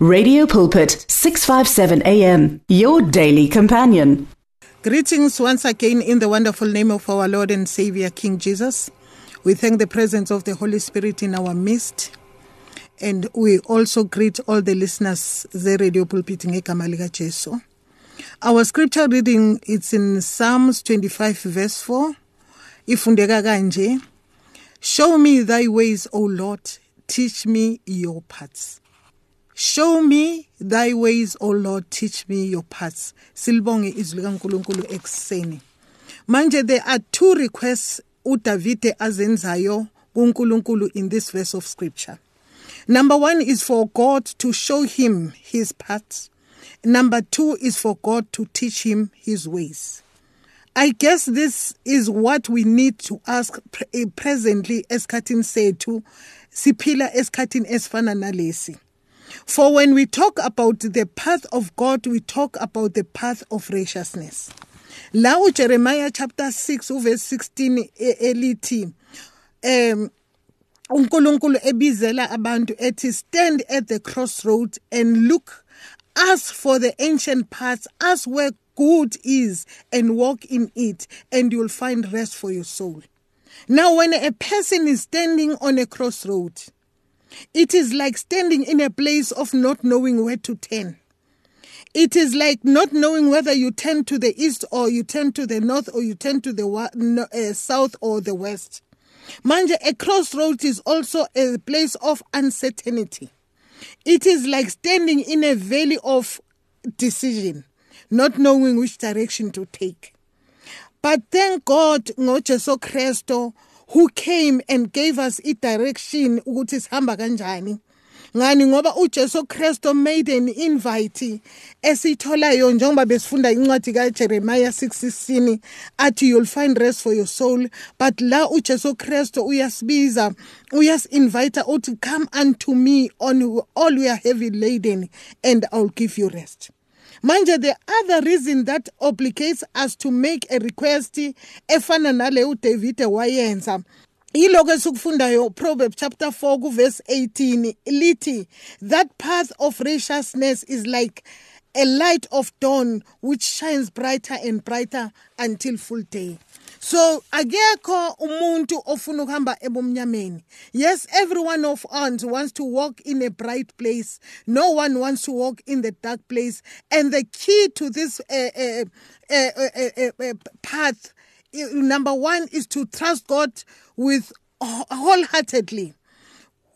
Radio Pulpit 657 AM your daily companion. Greetings once again in the wonderful name of our Lord and Savior King Jesus. We thank the presence of the Holy Spirit in our midst. And we also greet all the listeners the radio pulpit ngegama lika Jesu. Our scripture reading it's in Psalms 25 verse 4. Ifundeka kanje. Show me thy ways, O Lord, teach me your paths. Show me thy ways, O Lord, teach me your paths. Silibonge izwi likaNkuluNkulu ekseni. Manje there are two requests uDavide azenzayo kuNkulunkulu in this verse of scripture. Number 1 is for God to show him his paths. Number 2 is for God to teach him his ways. I guess this is what we need to ask pre- presently esikhathini sethu siphila esikhathini esifana nalesi. For when we talk about the path of God, we talk about the path of righteousness. La uJeremiah chapter 6 verse 16 e- elithi um uNkulunkulu ebizela abantu ethi stand at the crossroads and look ask for the ancient paths ask where good is and walk in it and you'll find rest for your soul. Now when a person is standing on a crossroad it is like standing in a place of not knowing where to turn. It is like not knowing whether you turn to the east or you turn to the north or you turn to the uh, south or the west. Manja, a crossroad is also a place of uncertainty. It is like standing in a valley of decision, not knowing which direction to take. But thank God ngoJesu Kristo who came and gave us a direction ukuthi sihamba kanjani. ngani? Ngoba uJesu Kristo made an invite esitholayo njengoba besifunda incwadi kaJeremiah 6:16 athi you'll find rest for your soul. But la uJesu Kristo uyasibiza uyasinvite uthi come unto me on all you are heavy laden and I'll give you rest manje the other reason that obligates us to make a request efana nale uDavid wayenza yiloko esikufundayo Proverbs chapter 4 kuverse 18 lithi that path of righteousness is like a light of dawn which shines brighter and brighter until full day so akekho umuntu ofuna ukuhamba ebumnyameni yes every one of us wants to walk in a bright place. No one wants to walk in the dark place. And the key to this uh, uh, uh, path uh, number 1 is to trust God with wholeheartedly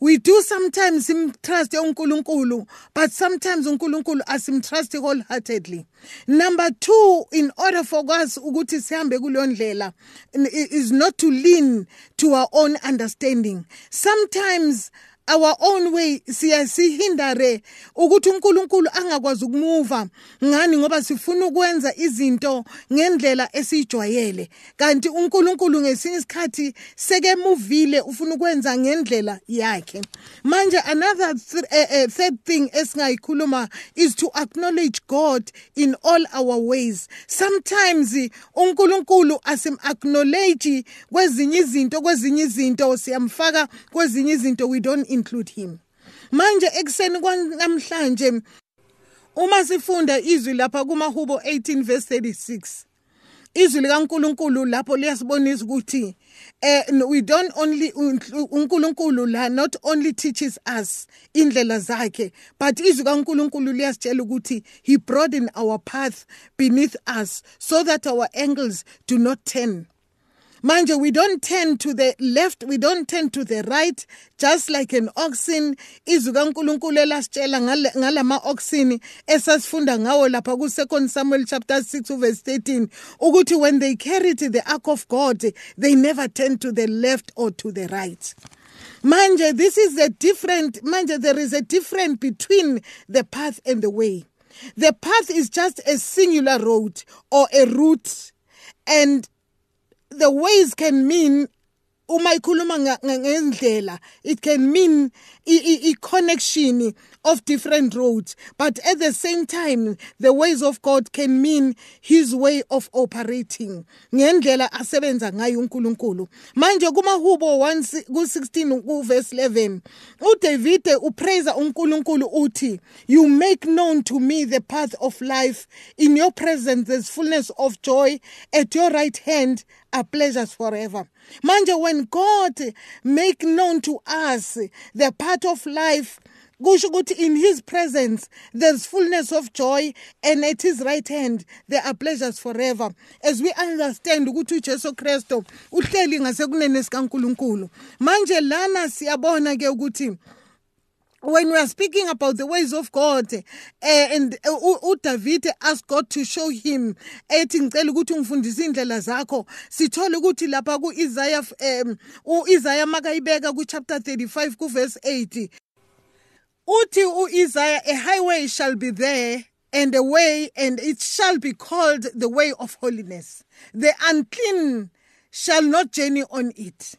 we do sometimes trust uNkulunkulu but sometimes uNkulunkulu asimtrust wholeheartedly. Number 2 in order for us ukuthi sihambe kuleyo ndlela is not to lean to our own understanding. Sometimes our own way siyasihindare ukuthi uNkulunkulu angakwazi ukumuva ngani ngoba sifuna ukwenza izinto ngendlela esijwayele. Kanti uNkulunkulu ngesinye isikhathi sekemuvile ufuna ukwenza ngendlela yakhe. Manje another th uh, uh, third thing esingayikhuluma is to acknowledge God in all our ways. Sometimes uNkulunkulu asim acknowledge kwezinye izinto kwezinye izinto siyamfaka kwezinye izinto we don't include him. Manje ekseni kwanamhlanje uma sifunda izwi lapha kumahubo 18 verse 36 izwi likaNkuluNkulu lapho liyasibonisa ukuthi eh we don't only uNkulunkulu la not only teaches us indlela zakhe but izwi kaNkulunkulu liyasitshela ukuthi he broaden our path beneath us so that our angles do not turn. Manje we don't turn to the left we don't turn to the right just like an oxen. Izwi kaNkuluNkulu elasitshela ngalama oxen esasifunda ngawo lapha ku 2 Samuel chapter 6 verse 13 ukuthi when they carried the ark of God they never turned to the left or to the right. Manje this is a different manje there is a difference between the path and the way. The path is just a singular road or a route and the ways can mean uma ikhuluma ngendlela it can mean i connection of different roads but at the same time the ways of god can mean his way of operating. Ngendlela asebenza ngayo uNkulunkulu. Manje kumahubo 1 ku16 kuverse 11 uDavide upraise uNkulunkulu uthi you make known to me the path of life. In your presence there's fullness of joy. At your right hand are pleasures forever. Manje when god make known to us the path of life kusho ukuthi in his presence there's fullness of joy and at his right hand there are pleasures forever. As we understand ukuthi uJesu Kristo uhleli ngasekunene sikaNkuluNkulu. Manje lana siyabona ke ukuthi when we are speaking about the ways of God uh, and uDavid asked God to show him ethi ngicela ukuthi ungifundise indlela zakho. Sithola ukuthi lapha kuIsaiah um uIsaiah makayibeka ku chapter 35 ku verse 8 uthi uIsaiah a highway shall be there and a way and it shall be called the way of holiness. The unclean shall not journey on it.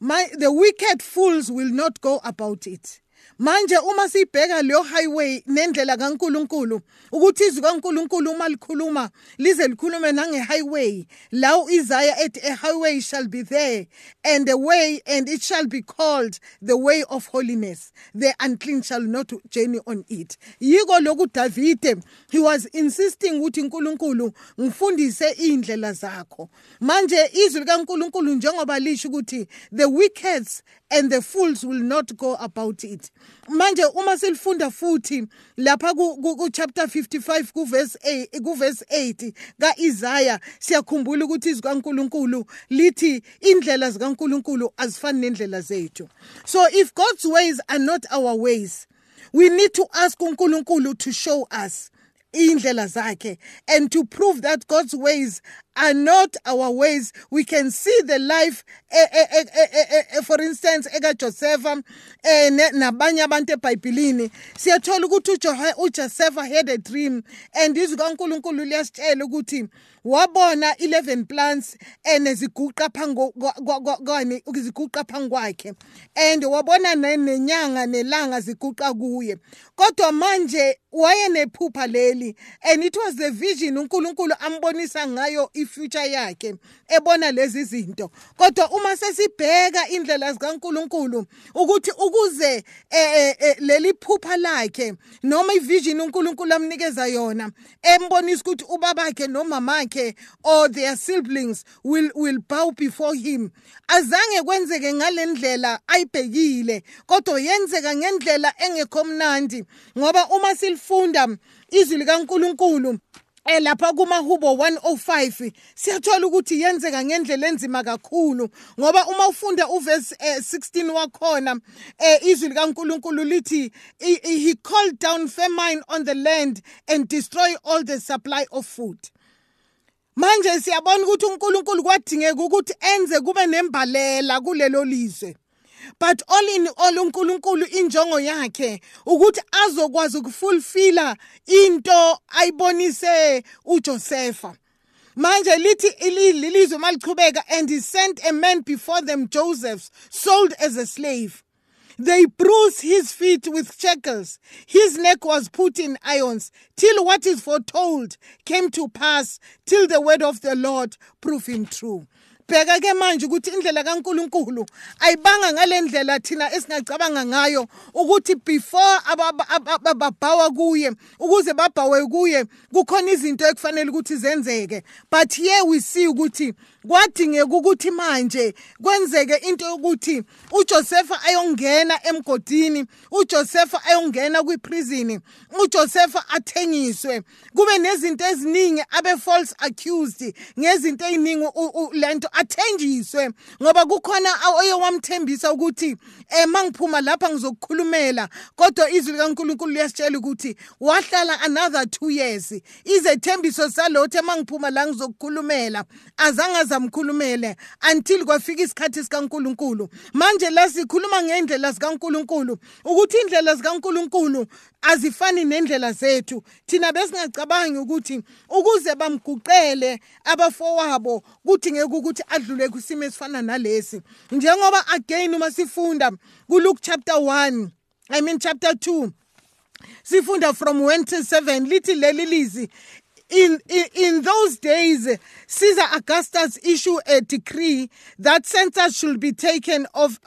My the wicked fools will not go about it manje uma sibheka leyo highway nendlela kaNkuluNkulu ukuthi izwi kaNkuluNkulu uma likhuluma lize likhulume nange highway la uIsaiah ethi a highway shall be there and a way and it shall be called the way of holiness. The unclean shall not journey on it. Yiko lokhu David he was insisting ukuthi uNkulunkulu ngifundise indlela zakho. Manje izwi likaNkulunkulu njengoba lisho ukuthi the wicked and the fools will not go about it. Manje uma silifunda futhi lapha ku chapter 55 ku verse 8 ku verse 8 kaIsaiah siyakhumbula ukuthi izwi kaNkuluNkulu lithi indlela zikaNkuluNkulu azifani nendlela zethu. So if God's ways are not our ways we need to ask uNkulunkulu to show us indlela zakhe and to prove that God's ways are not our ways. We can see the life eh, eh, eh, for instance eka Josepha nabanye abantu eBhayibhelini siyathola ukuthi uJoseph had a dream and izwi kaNkuluNkulu liyasitshela ukuthi wabona 11 plants eneziguqa phango kwani iziguqa phansi kwakhe and wabona nenyanga nelanga ziguqa kuye. Kodwa manje wayenephupha leli and it was the vision uNkulunkulu ambonisa ngayo ifuture yakhe ebona lezi zinto. Kodwa uma sesibheka indlela zikaNkulunkulu ukuthi ukuze leli phupha lakhe noma ivision uNkulunkulu amnikeza yona embonisa ukuthi ubabakhe nomamakhe or their siblings will will bow before him. Azange kwenzeke ngalendlela ayibhekile kodwa yenzeka ngendlela engekho mnandi ngoba uma silifunda izwi likaNkuluNkulu Eh lapha kumahubo 105 siyathola ukuthi yenzeka ngendlela enzima kakhulu ngoba uma ufunda uverse eh, 16 wakhona eh, izwi likaNkuluNkulu lithi he called down famine on the land and destroy all the supply of food. Manje siyabona ukuthi uNkulunkulu kwadingeka ukuthi enze kube nembalela kulelo lizwe. But all in all uNkulunkulu injongo yakhe ukuthi azokwazi ukufulfilla into ayibonise uJosepha manje lithi ilizwe malichubeka and he sent a man before them Joseph sold as a slave They bruised his feet with shackles. His neck was put in irons, till what is foretold came to pass, till the word of the Lord prove him true. Bheka ke manje ukuthi indlela kaNkuluNkulu ayibanga ngalendlela thina esingacabanga ngayo ukuthi before ababhawa kuye ukuze babhawe kuye kukhona izinto ekufanele ukuthi zenzeke. But here we see ukuthi kwadingeka ukuthi manje kwenzeke into yokuthi uJosepha ayongena emgodini uJosepha ayongena kwiprison uJosepha athengiswe. Kube nezinto eziningi abe false accused ngezinto eziningi lento athenjiswe ngoba kukhona oye wamthembisa ukuthi eh mangiphuma lapha ngizokukhulumela kodwa izwi likaNkuluNkulu liyasitshela ukuthi wahlala another 2 years. Izethembiso salothe mangiphuma la ngizokukhulumela azange zamkhulumele until kwafika isikhathi sikaNkuluNkulu. Manje la sikhuluma ngendlela zikaNkuluNkulu ukuthi indlela zikaNkuluNkulu azifani nendlela zethu. Thina besingacabangi ukuthi ukuze bamguqele abafowabo kudingeka ukuthi adlule kusimo esifana nalesi njengoba again uma sifunda kuLuke chapter 1 I mean chapter 2 sifunda from 1 to 7 lithi leli lizwi in, in, in those days, Caesar Augustus issued a decree that census should be taken of,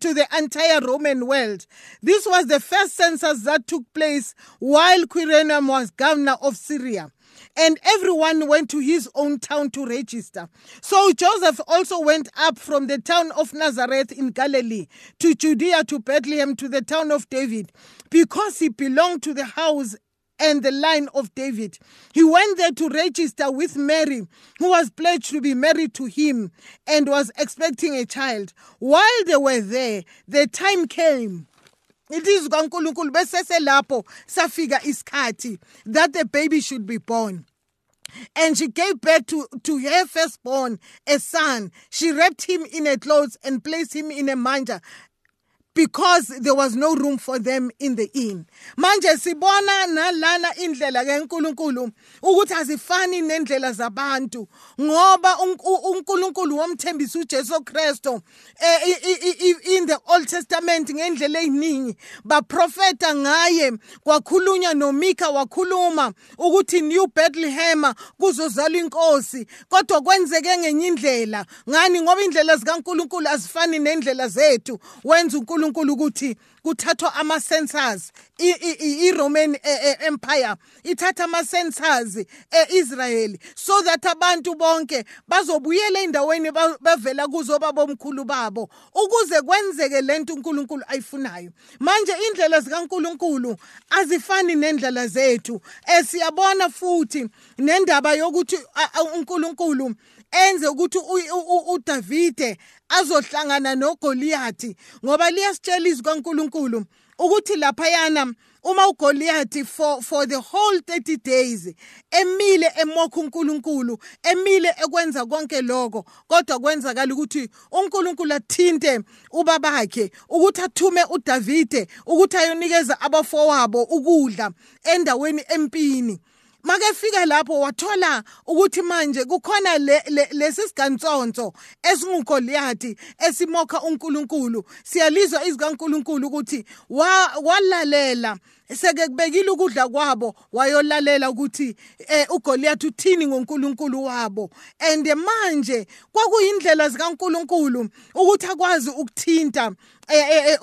to the entire Roman world. This was the first census that took place while Quirinius was governor of Syria. And everyone went to his own town to register. So Joseph also went up from the town of Nazareth in Galilee to Judea to Bethlehem to the town of David because he belonged to the house and the line of David. He went there to register with Mary, who was pledged to be married to him and was expecting a child. While they were there, the time came. It is kaNkulunkulu besese lapho safika isikhathi that the baby should be born. And she gave birth to, to her firstborn, a son. She wrapped him in a cloth and placed him in a manger because there was no room for them in the inn. Manje sibona nalana indlela keNkulunkulu ukuthi azifani nendlela zabantu ngoba uNkulunkulu womthembisa uJesu Kristo eh, in the Old Testament ngendlela eziningi baprofeta ngaye kwakhulunywa noMika wakhuluma ukuthi New Bethlehem kuzozalwa inkosi kodwa kwenzeke ngenye indlela. Ngani? Ngoba indlela zikaNkulunkulu azifani nendlela zethu wenza uNkulunkulu uNkulunkulu ukuthi kuthathwa ama sensors iRoman e, e, Empire ithatha ama sensors eIsrael so that abantu bonke bazobuyela endaweni bavela kuzo babomkhulu babo ukuze kwenzeke lento uNkulunkulu ayifunayo. Manje indlela zikaNkulunkulu azifani nendlela zethu. Esiyabona futhi nendaba yokuthi uNkulunkulu enze ukuthi uDavide azohlangana noGoliathi ngoba liyasitshela izwi kaNkuluNkulu ukuthi laphayana uma uGoliath for for the whole 30 days emile emokha uNkulunkulu emile ekwenza konke lokho kodwa kwenzakala ukuthi uNkulunkulu athinte ubabakhe ukuthi athume uDavide ukuthi ayonikeza abafowabo ukudla endaweni empini. Makefika lapho wathola ukuthi manje kukhona lesi sigantsonto esingugoliyathi esimokha uNkulunkulu. Siyalizwa izwi kaNkulunkulu ukuthi walalela seke kubekile ukudla kwabo wayolalela ukuthi eh uGoliath uthini ngoNkulunkulu wabo. And manje kwakuyindlela zikaNkulunkulu ukuthi akwazi ukuthinta eh, eh,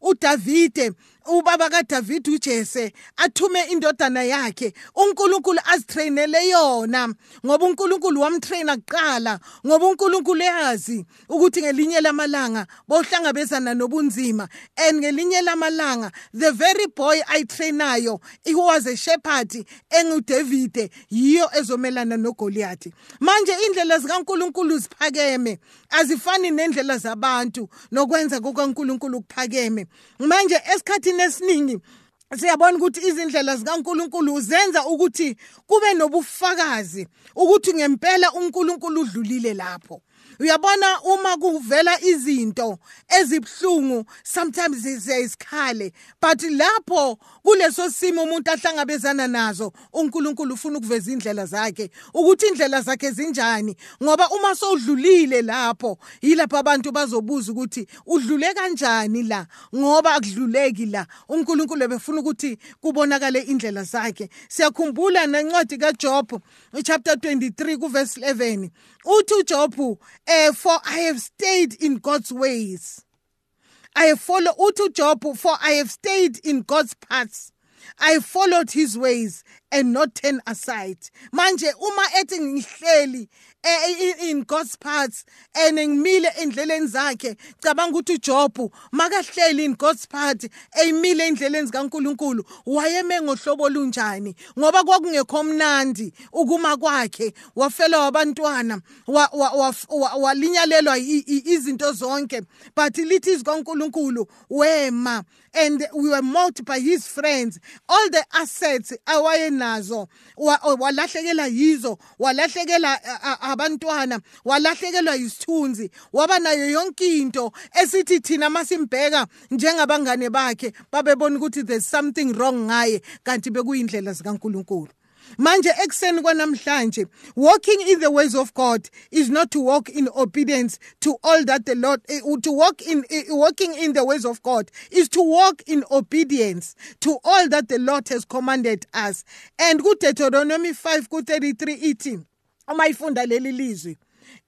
uDavide ubaba kaDavid uJese athume indodana yakhe. uNkulunkulu azitrainele yona ngoba uNkulunkulu wamtraina kuqala ngoba uNkulunkulu eyazi ukuthi ngelinye lamalanga bohlangabezana nobunzima. And ngelinye lamalanga the very ayitrainayo he was a shepherd enguDavid yiyo ezomelana noGoliath. Manje indlela zikaNkulunkulu ziphakeme. Azifani nendlela zabantu nokwenza kukaNkulunkulu kuphakeme. Manje esikhathini esiningi siyabona ukuthi izindlela zikaNkuluNkulu zenza ukuthi kube nobufakazi ukuthi ngempela uNkulunkulu udlulile lapho. Uyabona uma kuvela izinto ezibhlungu sometimes siyisikhale but lapho kuleso simo umuntu ahlangabezana nazo uNkulunkulu ufuna ukuveza indlela zakhe ukuthi indlela zakhe zinjani ngoba uma sowudlulile lapho yilapho abantu bazobuza ukuthi udlule kanjani la? Ngoba akudluleki la. uNkulunkulu ebefuna ukuthi kubonakale indlela zakhe. Siyakhumbula nencwadi kaJob chapter 23 kuverse 11 uthi uJob eh for I have stayed in God's ways. I have followed uthi uJob for I have stayed in God's paths. I followed his ways and not turn aside. Manje uma ethi ngihleli in God's paths and ngimile endleleni zakhe cabanga ukuthi uJob makahleli in God's path eyimile endleleni zikaNkuluNkulu wayeme ngohlobo olunjani? Ngoba kwakungekho mnandi ukuma kwakhe wafela wabantwana walinyalelwa izinto zonke but lithi izikaNkuluNkulu wema and we were mocked by his friends. All the assets awayenazo walahlekelwa yizo walahlekela abantwana walahlekelwa yisithunzi. Waba nayo yonke into esithi thina masimbheka njengabangane bakhe babebona ukuthi there's something wrong ngaye kanti bekuyindlela zikaNkuluNkulu. Manje ekuseni kwanamhlanje walking in the ways of god is not to walk in obedience to all that the lord eh, to walk in eh, walking in the ways of god is to walk in obedience to all that the lord has commanded us. And kuDeuteronomy 5 ku33 ithi uma ifunda leli lizwi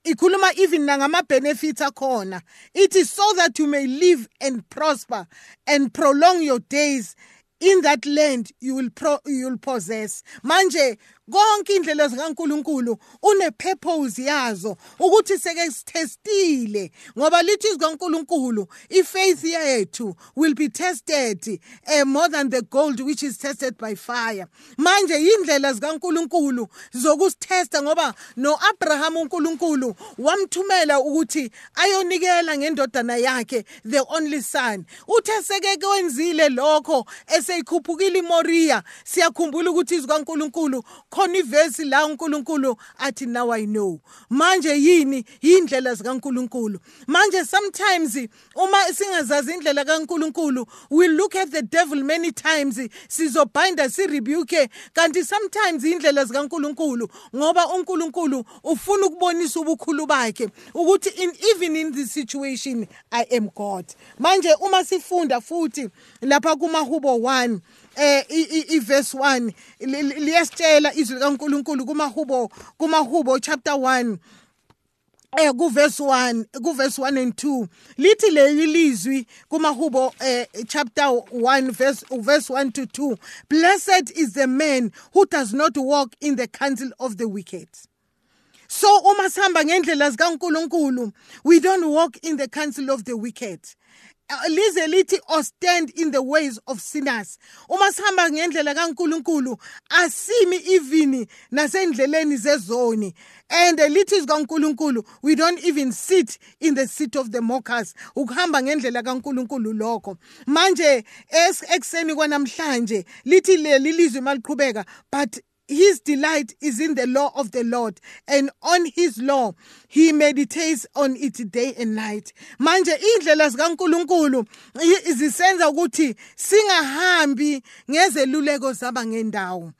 ikhuluma even nangama benefits akhona ithi so that you may live and prosper and prolong your days in that land you will pro, you will possess. Manje konke indlela zikaNkuluNkulu unepurpose yazo ukuthi seke sithestile ngoba lithi zikaNkuluNkulu ifaith yethu will be tested uh, more than the gold which is tested by fire. Manje indlela zikaNkuluNkulu zokusithesta ngoba noAbraham uNkulunkulu wamthumela ukuthi ayonikela ngendodana yakhe the only son. Uthe seke kwenzile lokho eseyikhuphukile iMoria siyakhumbula ukuthi izikaNkulunkulu khona ivesi la uNkulunkulu athi now I know. Manje yini? Indlela zikaNkulunkulu. Manje sometimes uma singazazi indlela kaNkulunkulu we look at the devil many times sizobinda si rebuke kanti sometimes indlela zikaNkulunkulu ngoba uNkulunkulu ufuna ukubonisa ubukhulu bakhe ukuthi in even in this situation I am God. Manje uma sifunda futhi lapha kumahubo 1 eh iverse 1 liyasitshela izwi likaNkuluNkulu kumahubo kumahubo chapter 1 eh kuverse 1 kuverse 1 and 2 lithi leli lizwi kumahubo eh chapter 1 verse verse 1 to 2 blessed is the man who does not walk in the counsel of the wicked so uma sihamba ngendlela zikaNkuluNkulu we don't walk in the counsel of the wicked. Lize lithi or stand in the ways of sinners. Uma sihamba ngendlela kaNkuluNkulu asimi even nasendleleni zezoni. And lithi zikaNkuluNkulu we don't even sit in the seat of the mockers. Ukuhamba ngendlela kaNkuluNkulu lokho. Manje ekseni kwanamhlanje lithi leli lizwi maliqhubeka but his delight is in the law of the Lord, and on his law he meditates on it day and night. Manje indlela zikaNkuluNkulu zisenza ukuthi singahambi ngezeluleko zaba ngendawo.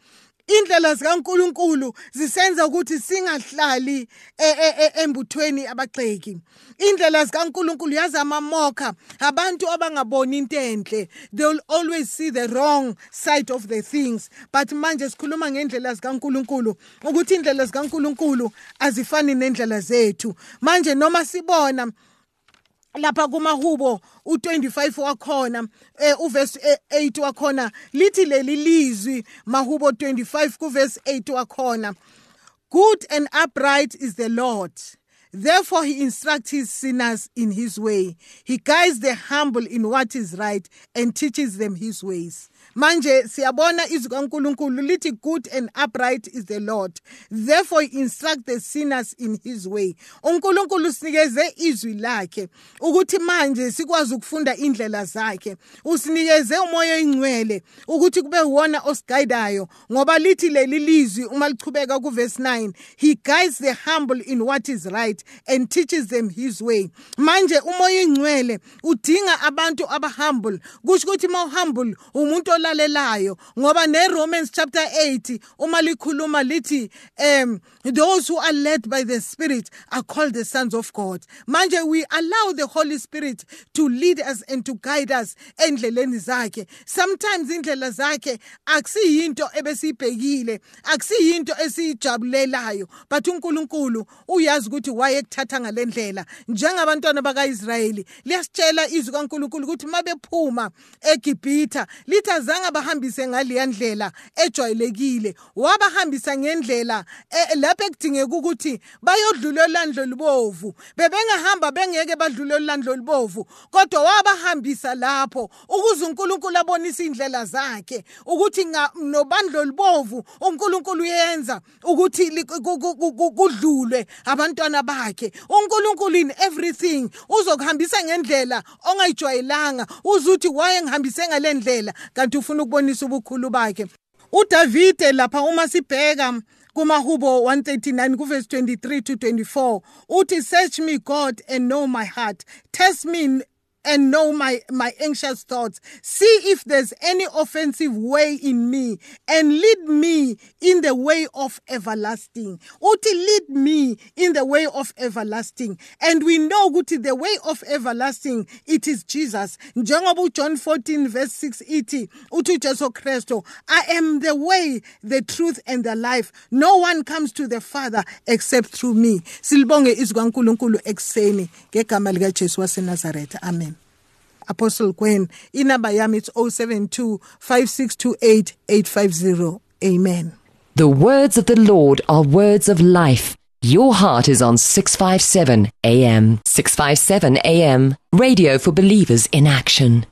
Indlela zikaNkuluNkulu zisenza ukuthi singahlali e, e, e, embuthweni abagxeki. Indlela zikaNkuluNkulu yazi amamokha abantu abangaboni into enhle. They will always see the wrong side of the things. But manje sikhuluma ngendlela zikaNkuluNkulu ukuthi indlela zikaNkuluNkulu azifani nendlela zethu. Manje noma sibona lapha kumahubo u25 wakhona eh uverse 8 wakhona lithi leli lizwi mahubo 25 kuverse 8 wakhona good and upright is the lord Therefore, he instructs his sinners in his way. He guides the humble in what is right and teaches them his ways. Manje siyabona izwi kaNkuluNkulu lithi good and upright is the Lord. Therefore he instruct the sinners in his way. uNkulunkulu sinikeze izwi lakhe ukuthi manje sikwazi ukufunda indlela zakhe. Usinikeze umoya oyingcwele ukuthi kube wona osiguidayo ngoba lithi leli lizwi uma lichubeka kuverse 9 he guides the humble in what is right and teaches them his way. Manje umoya oyingcwele udinga abantu abahumble. Kusho ukuthi ma humble umuntu olalelayo ngoba neRomans chapter 8 uma likhuluma lithi um those who are led by the spirit are called the sons of God. Manje we allow the holy spirit to lead us and to guide us endleleni zakhe. Sometimes indlela zakhe akusiyinto ebesibhekile akusiyinto esijabulelayo but uNkulunkulu uyazi ukuthi wayekuthatha ngalendlela njengabantwana bakaIsrayeli liyasitshela izwi kaNkulunkulu ukuthi mabephuma eGibhitha lithi azange bahambise ngaleya ndlela ejwayelekile. Wabahambisa ngendlela e, lapho ekudingeka ukuthi bayodlula olandlo lubovu. Bebengahamba bengeke badlule olandlo lubovu kodwa wabahambisa lapho ukuze uNkulunkulu abonise indlela zakhe ukuthi nobandlo lubovu uNkulunkulu uyenza ukuthi kudlulwe abantwana bakhe. uNkulunkulu in everything uzokuhambisa ngendlela ongayijwayelanga uzuthi waye ngihambise ngalendlela kanti ufuna ukubonisa ubukhulu bakhe. uDavide lapha uma sibheka kumahubo 139 kuverse 23 to 24 uthi search me god and know my heart. Test me and know my, my anxious thoughts. See if there's any offensive way in me and lead me in the way of everlasting. Uti lead me in the way of everlasting. And we know Uti the way of everlasting, it is Jesus. John 14 verse 6 iti, uthi Jesu Kristo, I am the way, the truth and the life. No one comes to the Father except through me. Silibonge izwi kaNkuluNkulu ekseni ngegama. Amen. Apostle Gwen, inamba yami it's 072 5628 850. Amen. The words of the Lord are words of life. Your heart is on 657 AM. 657 AM. Radio for believers in action.